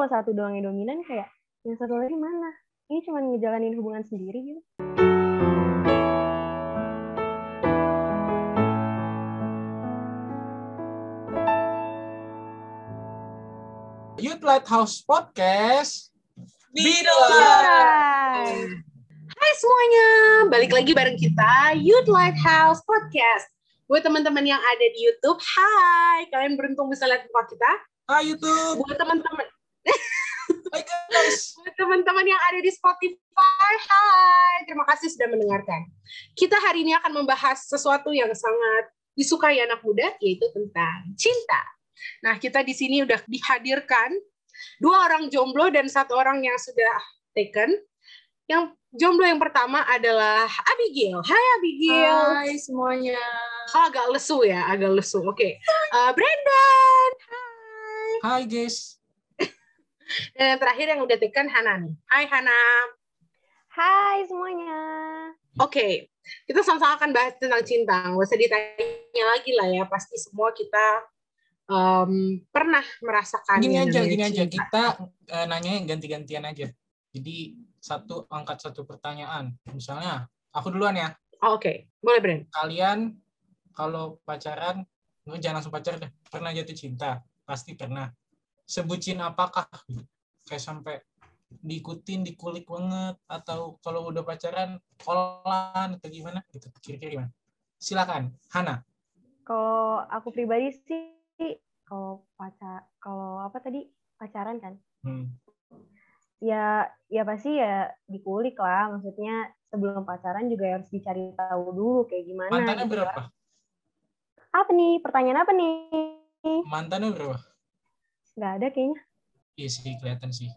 kalau satu doang yang dominan kayak yang satu lagi mana? Ini cuma ngejalanin hubungan sendiri gitu. Youth Lighthouse Podcast. Hai. Hai semuanya, balik lagi bareng kita Youth Lighthouse Podcast. Buat teman-teman yang ada di YouTube, hai, kalian beruntung bisa lihat muka kita. Hai YouTube. Buat teman-teman, Hai guys. buat teman-teman yang ada di Spotify, hai, terima kasih sudah mendengarkan. Kita hari ini akan membahas sesuatu yang sangat disukai anak muda, yaitu tentang cinta. Nah, kita di sini udah dihadirkan dua orang jomblo dan satu orang yang sudah taken. Yang jomblo yang pertama adalah Abigail. Hai Abigail. Hai semuanya. Oh, agak lesu ya, agak lesu. Oke. Uh, Brandon. Hai. Hai guys. Dan yang terakhir yang udah taken Hana nih. Hai Hana. Hai semuanya. Oke. Kita sama-sama akan bahas tentang cinta. Nggak usah ditanya lagi lah ya. Pasti semua kita um, pernah merasakan Gini aja, gini aja. cinta. Kita eh, nanya yang ganti-gantian aja. Jadi satu angkat satu pertanyaan. Misalnya, aku duluan ya. Oh, Oke, boleh Brand. Kalian kalau pacaran, jangan langsung pacaran deh. Pernah jatuh cinta? Pasti pernah. Sebucin apakah? Kayak sampai diikutin, dikulik banget, atau kalau udah pacaran, kolan atau gimana? Gitu. Kira-kira gimana? Silakan, Hana. Kalau aku pribadi sih, kalau pacar, kalau apa tadi pacaran kan? Hmm. Ya, ya pasti ya dikulik lah. Maksudnya sebelum pacaran juga harus dicari tahu dulu kayak gimana. Mantannya gitu berapa? kan. Apa nih? Pertanyaan apa nih? Mantannya berapa? Nggak ada kayaknya. Iya sih, kelihatan sih.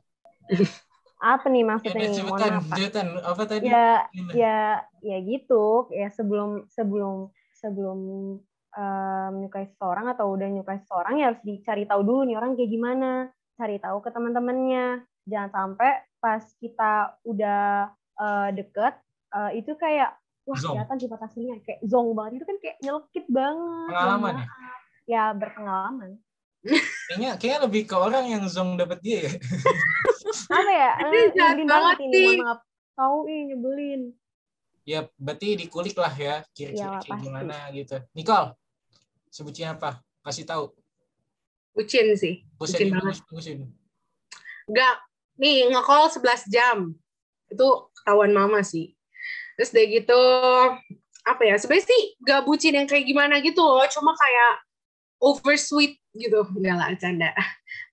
Apa nih Ya, maksudnya nih? Mohon cepetan, Pak. cepetan. Apa tadi? Ya, Gimana? ya ya gitu ya sebelum sebelum sebelum em, menyukai seseorang atau udah menyukai seseorang ya harus dicari tahu dulu nih orang kayak gimana cari tahu ke teman-temannya jangan sampai pas kita udah eh, deket eh, itu kayak wah Zong. kelihatan sifat aslinya kayak zong banget itu kan kayak nyelekit banget Pengalaman ya? ya berpengalaman Kayaknya, kayaknya lebih ke orang yang zong dapet dia ya. apa ya Ini Eh, jahat nyebelin banget ini sih. maaf tahu ih nyebelin Ya, berarti dikulik lah ya. Kira-kira kayak pasti. gimana gitu. Nicole, sebutnya apa? Kasih tahu. Bucin sih. Buset, Bucin banget. bagus-bagusin. Enggak. Nih, nge-call 11 jam. Itu ketahuan mama sih. Terus udah gitu, apa ya, sebenarnya sih gak bucin yang kayak gimana gitu loh, cuma kayak oversweet gitu. Enggak lah, canda.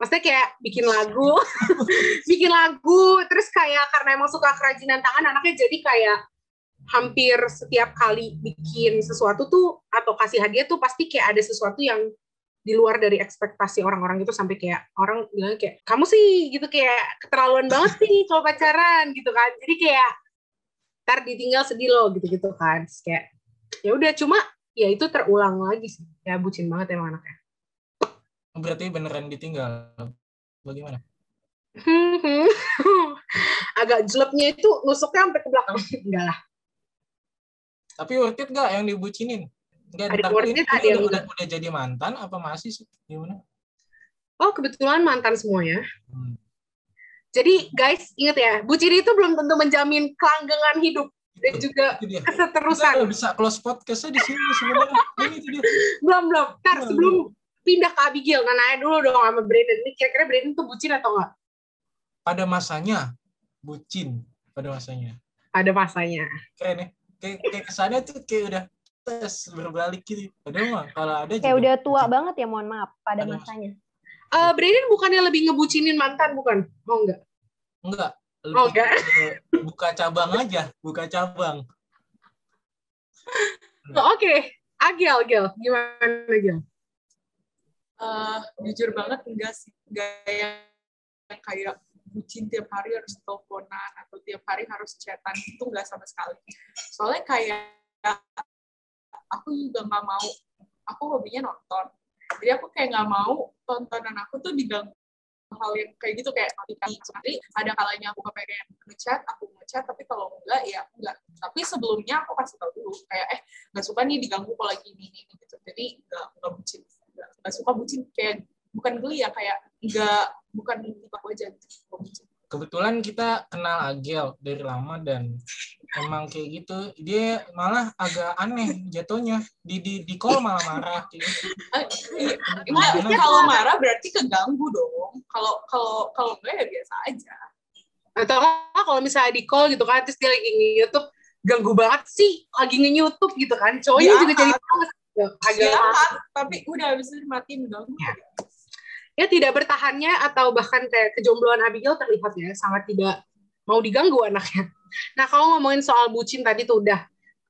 Maksudnya kayak bikin lagu, bikin lagu, terus kayak karena emang suka kerajinan tangan, anaknya jadi kayak hampir setiap kali bikin sesuatu tuh, atau kasih hadiah tuh pasti kayak ada sesuatu yang di luar dari ekspektasi orang-orang gitu sampai kayak orang bilang kayak kamu sih gitu kayak keterlaluan banget sih kalau pacaran gitu kan jadi kayak ntar ditinggal sedih loh gitu gitu kan Terus kayak ya udah cuma ya itu terulang lagi sih ya bucin banget emang anaknya Berarti beneran ditinggal. Bagaimana? agak jeleknya itu nusuknya sampai ke belakang enggak lah Tapi worth it gak yang dibucinin? Enggak, Ada worth it, ada yang udah, udah, udah jadi mantan apa masih sih? Gimana? oh kebetulan mantan semuanya Hmm. jadi guys ingat ya bucin itu belum tentu menjamin kelanggengan hidup dan juga keseterusan Kita bisa close podcastnya di sini sebenarnya. Ini itu dia. belum belum ntar Belum, sebelum pindah ke Abigail nah nanya dulu dong sama Brandon ini kira-kira Brandon tuh bucin atau enggak Pada masanya, bucin. Pada masanya. ada masanya Keren ya. Kayak, kayak kesannya tuh kayak udah tes berbalik gitu. Padahal mah kalau ada kayak udah tua bucin. banget ya mohon maaf pada Pada masanya Eh Brandon bukannya lebih ngebucinin mantan bukan oh enggak Enggak. Oh, enggak. ke buka cabang aja, buka cabang. Oh, oke Agil Agil gimana Agil Eh, jujur banget enggak sih, enggak yang kayak bucin tiap hari harus teleponan atau tiap hari harus chatan itu enggak sama sekali. Soalnya kayak aku juga nggak mau, aku hobinya nonton. Jadi aku kayak nggak mau tontonan aku tuh diganggu hal yang kayak gitu kayak notifikasi. Nanti ada kalanya aku kepengen ngechat, aku ngechat, tapi kalau enggak ya enggak. Tapi sebelumnya aku kasih tahu dulu kayak eh nggak suka nih diganggu kalau lagi ini ini gitu. Jadi nggak nggak bucin, nggak suka bucin kayak bukan geli ya kayak nggak bukan aku aja kebetulan kita kenal Agel dari lama dan emang kayak gitu dia malah agak aneh jatuhnya di di di call malah marah kayak gitu. Enggak, kalau marah berarti keganggu dong. Kalau kalau kalau enggak ya biasa aja. Atau kalau misalnya di call gitu kan, terus dia lagi nge-youtube, ganggu banget sih, lagi nge-youtube gitu kan. Cowoknya Diangkat. juga jadi males gitu. Agak Diangkat, tapi udah habis itu dimatiin ganggu. ya tidak bertahannya atau bahkan kayak kejombloan Abigail terlihat ya sangat tidak mau diganggu anaknya. Nah kalau ngomongin soal bucin tadi tuh udah.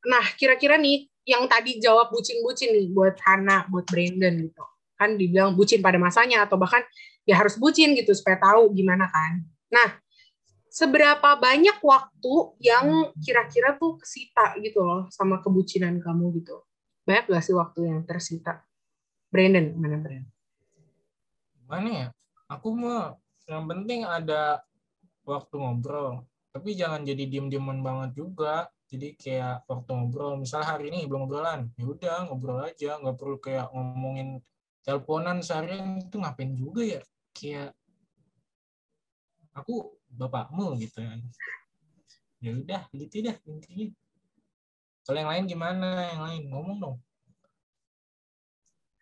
Nah kira-kira nih yang tadi jawab bucin-bucin nih buat Hana, buat Brandon gitu. Kan dibilang bucin pada masanya atau bahkan ya harus bucin gitu supaya tahu gimana kan. Nah seberapa banyak waktu yang kira-kira tuh kesita gitu loh sama kebucinan kamu gitu. Banyak gak sih waktu yang tersita? Brandon, mana Brandon? Gimana ya? Aku mah yang penting ada waktu ngobrol. Tapi jangan jadi diem-dieman banget juga. Jadi kayak waktu ngobrol, misal hari ini belum ngobrolan, ya udah ngobrol aja, nggak perlu kayak ngomongin teleponan seharian itu ngapain juga ya? Kayak aku bapakmu gitu kan. Ya udah, gitu dah intinya. Kalau yang lain gimana? Yang lain ngomong dong.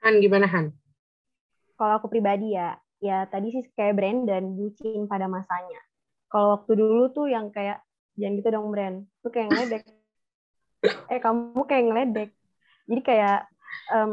Han, gimana Han? Kalau aku pribadi ya, ya tadi sih kayak Brandon bucin pada masanya. Kalau waktu dulu tuh yang kayak jangan gitu dong Brand, tuh kayak ngeledek. eh kamu kayak ngeledek. Jadi kayak em,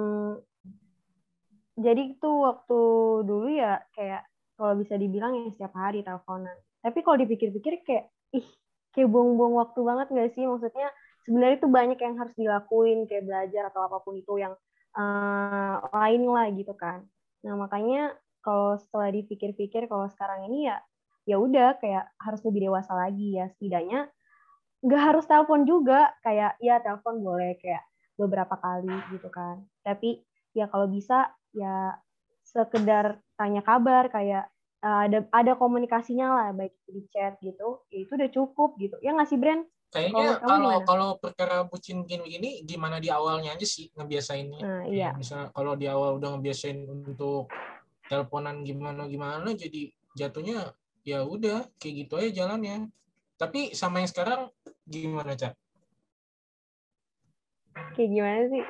jadi tuh waktu dulu ya kayak kalau bisa dibilang ya setiap hari teleponan. Tapi kalau dipikir-pikir kayak ih kayak buang-buang waktu banget nggak sih? Maksudnya sebenarnya itu banyak yang harus dilakuin kayak belajar atau apa pun itu yang eh, lain lah gitu kan. Nah, makanya kalau setelah dipikir-pikir kalau sekarang ini ya ya udah kayak harus lebih dewasa lagi ya. Setidaknya nggak harus telepon juga kayak ya telepon boleh kayak beberapa kali gitu kan. Tapi ya kalau bisa ya sekedar tanya kabar kayak eh, ada ada komunikasinya lah baik di chat gitu ya itu udah cukup gitu. Ya nggak sih Brand Kayaknya Kalau kalau perkara bucin gini-gini gimana di awalnya aja sih ngebiasainnya. nah Ya, iya misal kalau di awal udah ngebiasain untuk teleponan gimana gimana jadi jatuhnya ya udah kayak gitu aja jalannya. Tapi sama yang sekarang gimana, Cak? kayak gimana sih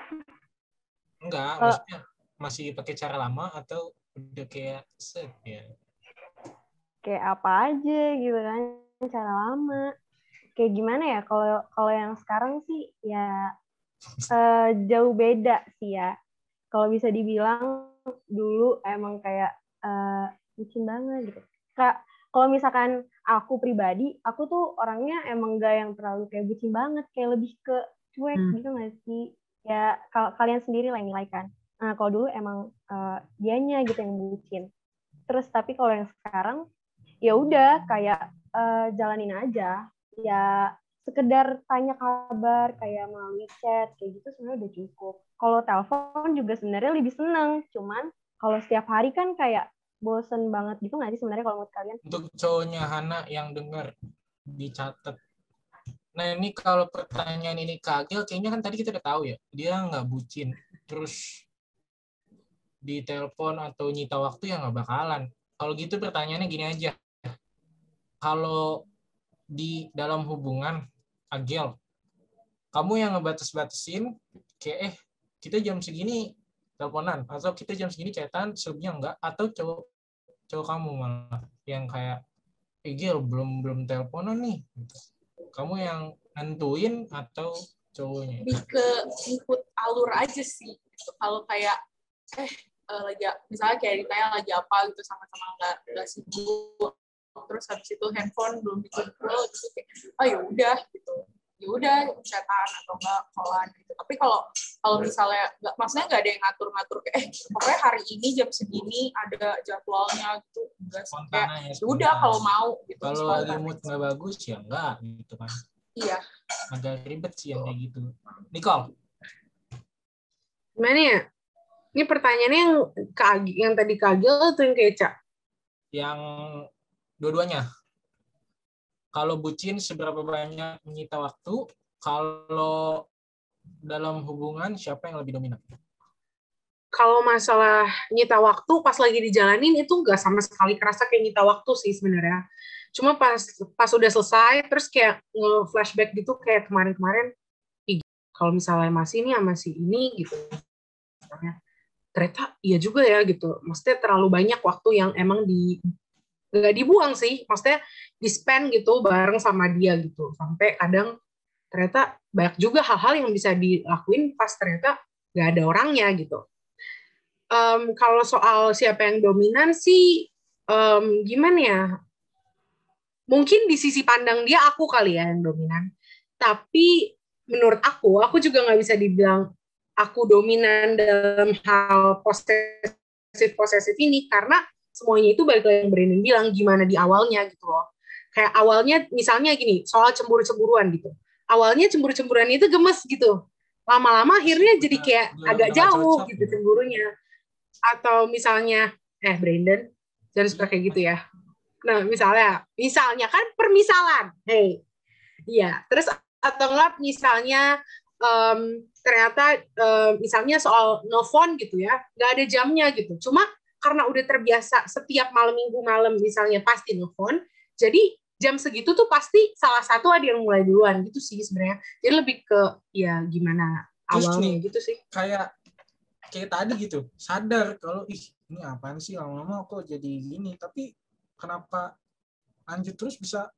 Enggak, Kalau- maksudnya masih pakai cara lama atau udah kayak set ya. kayak apa aja gitu kan cara lama kayak gimana ya? Kalau kalau yang sekarang sih ya eh, jauh beda sih ya. Kalau bisa dibilang dulu emang kayak eh, bucin banget gitu. Kak kalau misalkan aku pribadi aku tuh orangnya emang gak yang terlalu kayak bucin banget kayak lebih ke cuek Hmm. gitu gak sih? Ya kalau kalian sendiri lah yang nilai kan nah kalau dulu emang eh, dianya gitu yang bucin. Terus tapi kalau yang sekarang ya udah kayak eh, jalanin aja ya sekedar tanya kabar kayak melalui chat kayak gitu sebenarnya udah cukup kalau telepon juga sebenarnya lebih seneng cuman kalau setiap hari kan kayak bosen banget gitu nggak sih sebenarnya kalau menurut kalian Untuk cowoknya Hana yang dengar dicatat. Nah ini kalau pertanyaan ini kagel, kayaknya kan tadi kita udah tahu ya, dia nggak bucin. Terus di telepon atau nyita waktu ya nggak bakalan. Kalau gitu pertanyaannya gini aja. Kalau di dalam hubungan Agel, kamu yang ngebatas-batasin kayak eh kita jam segini teleponan atau kita jam segini chatan selebihnya enggak atau cowok cowok kamu malah yang kayak eh Gil, belum belum teleponan nih. Kamu yang nentuin atau cowoknya? Lebih ke ikut alur aja sih gitu. kalau kayak eh eh, lagi misalnya kayak ditanya lagi apa gitu sama-sama nggak nggak sibuk terus habis itu handphone belum dikumpul gitu kayak oh ya udah gitu. Ya udah chatan atau enggak callan gitu. Tapi kalau kalau misalnya nggak maksudnya nggak ada yang ngatur-ngatur kayak eh pokoknya hari ini jam segini ada jadwalnya gitu. Enggak sih kayak ya ya udah kalau mau gitu kalau lagi mood nggak bagus ya enggak gitu kan. Iya. Agak ribet sih yang kayak gitu. Nicole? Gimana ya? Ini pertanyaannya yang kag yang tadi kagel atau yang keca? yang dua-duanya kalau bucin seberapa banyak menyita waktu kalau dalam hubungan siapa yang lebih dominan kalau masalah nyita waktu pas lagi dijalanin itu nggak sama sekali kerasa kayak nyita waktu sih sebenarnya. Cuma pas pas udah selesai terus kayak nge-flashback gitu kayak kemarin-kemarin "Ih, kalau misalnya masih ini sama si ini gitu. Ternyata iya juga ya gitu. Maksudnya terlalu banyak waktu yang emang di nggak dibuang sih. Maksudnya di spend gitu bareng sama dia gitu. Sampai kadang ternyata banyak juga hal-hal yang bisa dilakuin pas ternyata nggak ada orangnya gitu. Em, kalau soal siapa yang dominan sih em, gimana ya? Mungkin di sisi pandang dia aku kali ya yang dominan. Tapi menurut aku, aku juga nggak bisa dibilang aku dominan dalam hal posesif posesif ini karena semuanya itu balik lagi yang Brandon bilang gimana di awalnya gitu loh. Kayak awalnya misalnya gini, soal cemburu-cemburuan gitu. Awalnya cemburu-cemburuan itu gemes gitu. Lama-lama akhirnya jadi kayak Udah- agak udah jauh cocok gitu ya. cemburunya. Atau misalnya, eh Brandon, jangan suka kayak gitu ya. Nah, misalnya, misalnya kan permisalan. Hey. Iya, terus atau enggak misalnya em, ternyata em, misalnya soal nelfon gitu ya, nggak ada jamnya gitu. Cuma karena udah terbiasa setiap malam minggu malam misalnya pasti nelfon, jadi jam segitu tuh pasti salah satu ada yang mulai duluan gitu sih sebenarnya. Jadi lebih ke ya gimana Terus awalnya nih, gitu sih. kayak kayak tadi gitu sadar kalau ih ini apaan sih lama-lama kok jadi gini tapi kenapa lanjut terus bisa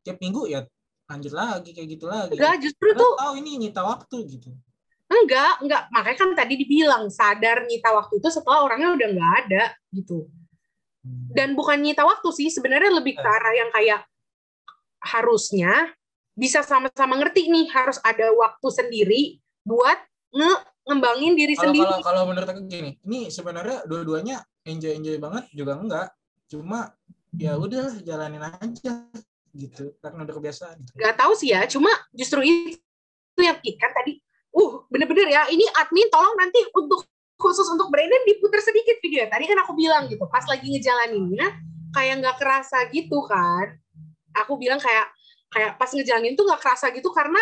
tiap minggu ya lanjut lagi kayak gitu lagi Enggak, justru Karena tuh tahu ini nyita waktu gitu enggak, enggak. Makanya kan tadi dibilang sadar nyita waktu itu setelah orangnya udah nggak ada gitu. Hmm. dan bukan nyita waktu sih sebenarnya lebih ke arah yang kayak harusnya bisa sama-sama ngerti nih harus ada waktu sendiri buat nge ngembangin diri kalau sendiri kalau kalau menurut aku gini ini sebenarnya dua-duanya enjoy enjoy banget juga enggak cuma ya udah jalanin aja gitu karena udah kebiasaan nggak tahu sih ya cuma justru itu yang kan tadi uh bener-bener ya. Ini admin tolong nanti untuk khusus untuk Brandon diputar sedikit video tadi kan aku bilang gitu pas lagi ngejalaninnya kayak nggak kerasa gitu kan. Aku bilang kayak kayak pas ngejalanin tuh nggak kerasa gitu karena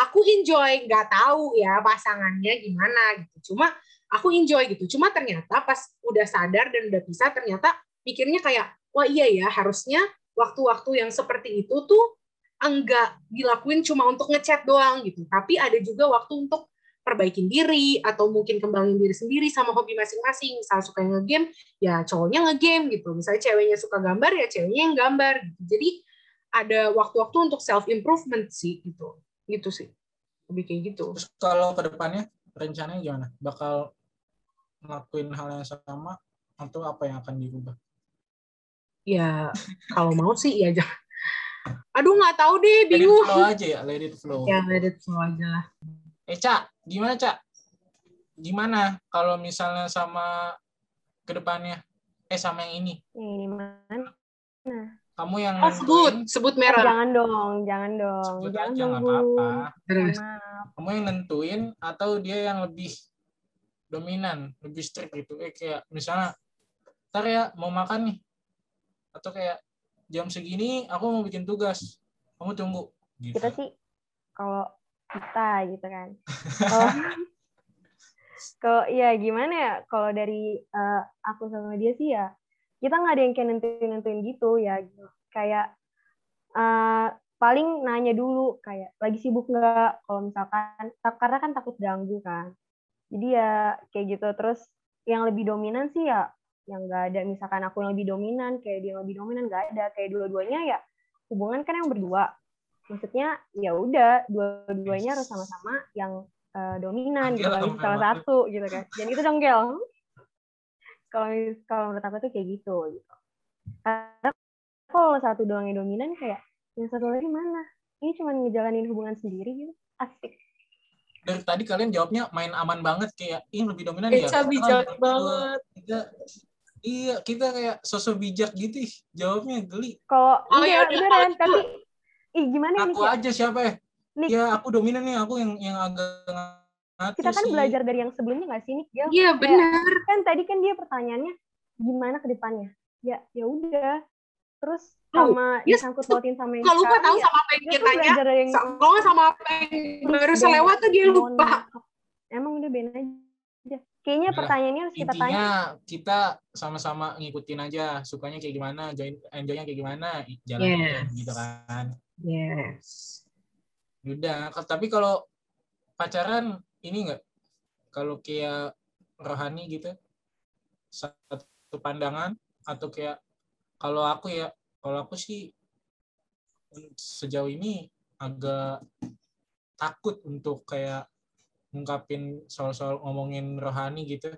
aku enjoy. Nggak tahu ya pasangannya gimana gitu. Cuma aku enjoy gitu. Cuma ternyata pas udah sadar dan udah bisa ternyata pikirnya kayak wah iya ya harusnya waktu-waktu yang seperti itu tuh enggak dilakuin cuma untuk ngechat doang gitu. Tapi ada juga waktu untuk perbaikin diri atau mungkin kembangin diri sendiri sama hobi masing-masing. Misal suka ngegame ya cowoknya ngegame gitu. Misalnya ceweknya suka gambar ya ceweknya yang gambar gitu. Jadi ada waktu-waktu untuk self improvement sih gitu. Gitu sih. Lebih kayak gitu. Terus kalau ke depannya rencananya gimana? Bakal ngelakuin hal yang sama atau apa yang akan dirubah ya kalau mau sih ya jangan aduh nggak tahu deh let it bingung. flow aja ya let it flow. Ya let it flow aja lah. Eh cak gimana cak? Gimana kalau misalnya sama ke depannya? Eh sama yang ini. Ini mana? kamu yang oh sebut nentuin. sebut merah jangan dong, jangan dong, sebut jangan aja nggak apa-apa. Kamu yang nentuin atau dia yang lebih dominan lebih strict gitu? Eh kayak misalnya ntar ya mau makan nih. Atau kayak jam segini aku mau bikin tugas. Kamu tunggu. Gitu. Kita sih kalau kita gitu kan. Kalau kalau ya gimana ya kalau dari eh, aku sama dia sih ya kita nggak ada yang kayak nentuin nentuin gitu ya. Kayak eh, paling nanya dulu kayak lagi sibuk nggak? Kalau misalkan karena kan takut ganggu kan. Jadi ya kayak gitu. Terus yang lebih dominan sih ya yang nggak ada misalkan aku yang lebih dominan kayak dia yang lebih dominan nggak ada. Kayak dua-duanya ya hubungan kan yang berdua. Maksudnya ya udah dua-duanya harus sama-sama yang eh, dominan gitu bisa salah satu gitu kan. Dan itu dong Gel kalau kalau menurut aku tuh kayak gitu gitu. Karena kalau satu doang yang dominan kayak yang satu lagi mana? Ini cuma ngejalanin hubungan sendiri gitu. Asik. Dari tadi kalian jawabnya main aman banget kayak ini lebih dominan Eca ya? bijak kan banget. Kita iya kita kayak sosok bijak gitu ih jawabnya geli. Kalau Oh, iya yaudah, beneran kalau tapi ih gimana ya aku ya? aja siapa ya? Nick, ya aku dominan nih aku yang yang agak ngatur kita kan sih. belajar dari yang sebelumnya nggak sih Nick Gel? iya Kayak- benar. kan tadi kan dia pertanyaannya gimana ke depannya? Ya ya udah. Terus Oh, sama dia disangkut pautin sama yang kalau lupa tahu ya, sama apa yang dia tuh tanya yang kalau sama apa yang baru selewat tuh dia lupa. emang udah ben aja Kayaknya Udah. pertanyaannya harus kita tanya. Kita sama-sama ngikutin aja, sukanya kayak gimana, join enjoynya kayak gimana, jalan Yes. gitu kan. Yes. Udah, tapi kalau pacaran ini enggak kalau kayak rohani gitu satu pandangan atau kayak kalau aku ya kalau aku sih sejauh ini agak takut untuk kayak ngungkapin soal-soal ngomongin rohani gitu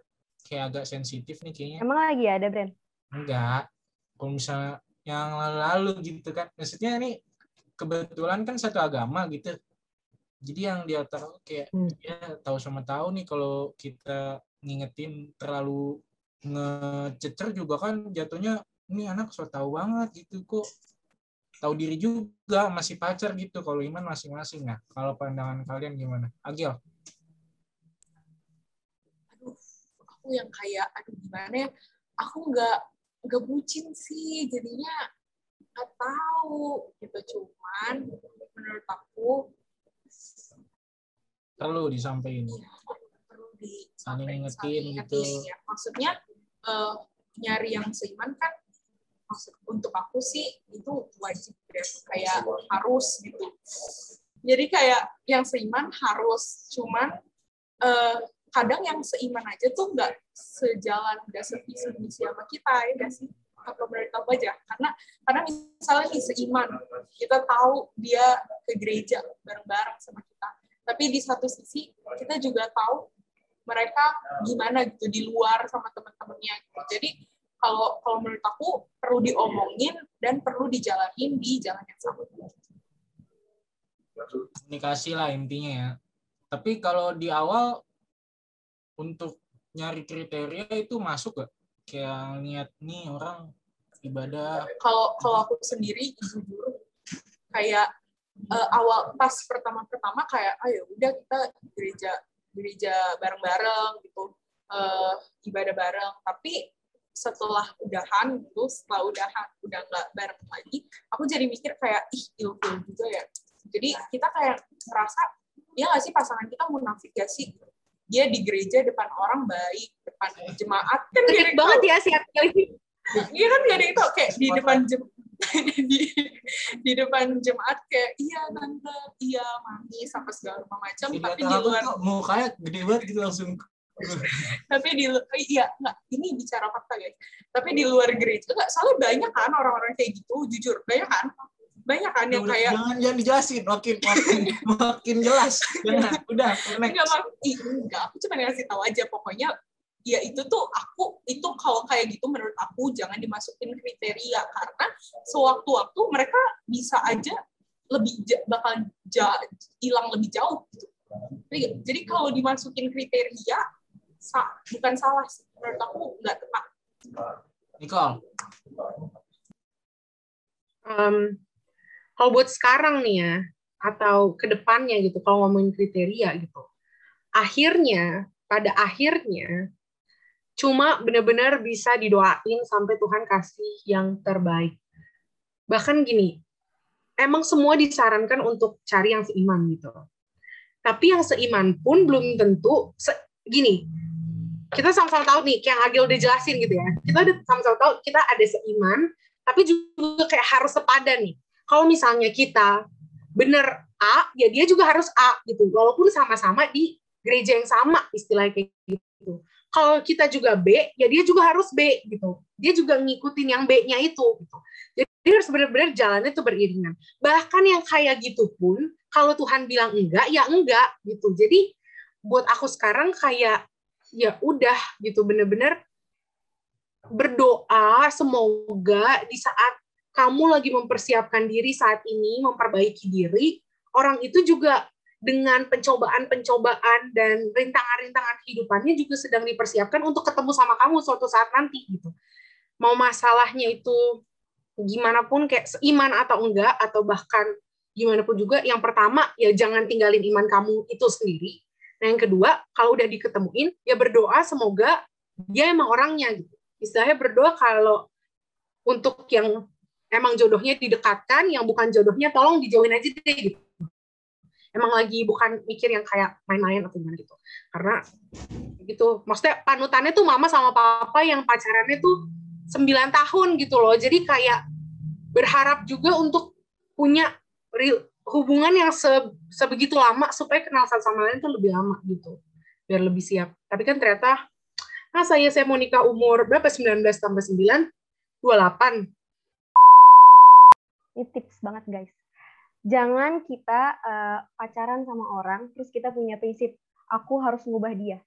kayak agak sensitif nih kayaknya. Emang lagi ada, Bren? enggak. Kalau misalnya yang lalu-lalu gitu kan. Maksudnya ini kebetulan kan satu agama gitu. Jadi yang dia tahu kayak Hmm. ya tahu sama tahu nih kalau kita ngingetin terlalu ngececer juga kan jatuhnya ini anak so tahu banget gitu kok. Tahu diri juga masih pacar gitu kalau iman masing-masing. Nah kalau pandangan kalian gimana? Agil aduh aku yang kayak aduh gimana ya? Aku nggak nggak bucin sih jadinya nggak tahu gitu. Cuman menurut aku perlu disampaikan. Ya, perlu di Saling sampai- ngingetin gitu. ya. maksudnya eh, nyari yang seiman kan maksud untuk aku sih itu wajib ya. Kayak harus gitu. Jadi kayak yang seiman harus cuman eh, kadang yang seiman aja tuh nggak sejalan nggak sevisi misi sama kita ya nggak sih menurut aku aja karena karena misalnya nih seiman kita tahu dia ke gereja bareng-bareng sama kita tapi di satu sisi kita juga tahu mereka gimana gitu di luar sama teman-temannya gitu. jadi kalau kalau menurut aku perlu diomongin dan perlu dijalanin di jalan yang sama komunikasi lah intinya ya. Tapi kalau di awal untuk nyari kriteria itu masuk gak? Kayak niat nih orang ibadah. Kalau kalau aku sendiri jujur kayak eh, awal pas pertama-pertama kayak ayo udah kita gereja gereja bareng-bareng gitu. Eh, ibadah bareng. Tapi setelah udahan gitu setelah udahan udah nggak bareng lagi aku jadi mikir kayak ih ilfil juga ya. Jadi kita kayak ngerasa ya nggak sih pasangan kita munafik gak sih dia di gereja depan orang baik depan jemaat kan Ketik ada banget ya si Atil. Iya kan gak ada yang tau kayak di depan jem di, di depan jemaat kayak iya tante iya mami sampai segala macam Jadi tapi di luar tuh mukanya gede banget gitu langsung. Tapi di eh, iya nggak ini bicara fakta guys. Tapi di luar gereja nggak soalnya banyak kan orang-orang kayak gitu jujur banyak kan banyak kan yang kayak jangan jangan dijelasin makin makin makin jelas. Jangan udah next. Enggak mak enggak aku cuma ngasih tahu aja. Pokoknya ya itu tuh aku itu kalau kayak gitu menurut aku jangan dimasukin kriteria. Karena sewaktu-waktu mereka bisa aja lebih bakal hilang lebih jauh gitu. Jadi, jadi kalau dimasukin kriteria sa- bukan salah sih. Menurut aku nggak tepat. Nicole. Em, kalau buat sekarang nih ya, atau ke depannya gitu, kalau ngomongin kriteria gitu, akhirnya, pada akhirnya, cuma benar-benar bisa didoain sampai Tuhan kasih yang terbaik. Bahkan gini, emang semua disarankan untuk cari yang seiman gitu. Tapi yang seiman pun belum tentu, se- gini, kita sama-sama tahu nih, kayak yang Agil udah jelasin gitu ya, kita sama-sama tahu kita ada seiman, tapi juga kayak harus sepadan nih. Kalau misalnya kita bener A, ya dia juga harus A gitu, walaupun sama-sama di gereja yang sama istilahnya kayak gitu. Kalau kita juga B, ya dia juga harus B gitu. Dia juga ngikutin yang B-nya itu gitu. Jadi harus benar-benar jalannya tuh beriringan. Bahkan yang kayak gitu pun, kalau Tuhan bilang enggak, ya enggak gitu. Jadi buat aku sekarang kayak ya udah gitu bener-bener berdoa semoga di saat kamu lagi mempersiapkan diri saat ini, memperbaiki diri, orang itu juga dengan pencobaan-pencobaan dan rintangan-rintangan kehidupannya juga sedang dipersiapkan untuk ketemu sama kamu suatu saat nanti gitu. Mau masalahnya itu gimana pun kayak seiman atau enggak atau bahkan gimana pun juga yang pertama ya jangan tinggalin iman kamu itu sendiri. Nah, yang kedua, kalau udah diketemuin ya berdoa semoga dia emang orangnya gitu. Istilahnya berdoa kalau untuk yang emang jodohnya didekatkan, yang bukan jodohnya tolong dijauhin aja deh gitu. emang lagi bukan mikir yang kayak main-main atau gimana gitu. Karena gitu. Maksudnya panutannya tuh mama sama papa yang pacarannya tuh 9 tahun gitu loh. Jadi kayak berharap juga untuk punya hubungan yang se, sebegitu lama supaya kenal satu sama lain tuh lebih lama gitu. Biar lebih siap. Tapi kan ternyata nah saya saya mau nikah umur berapa? 19 tambah 9 28 Ini tips banget guys. Jangan kita uh, pacaran sama orang, terus kita punya prinsip, aku harus ngubah dia.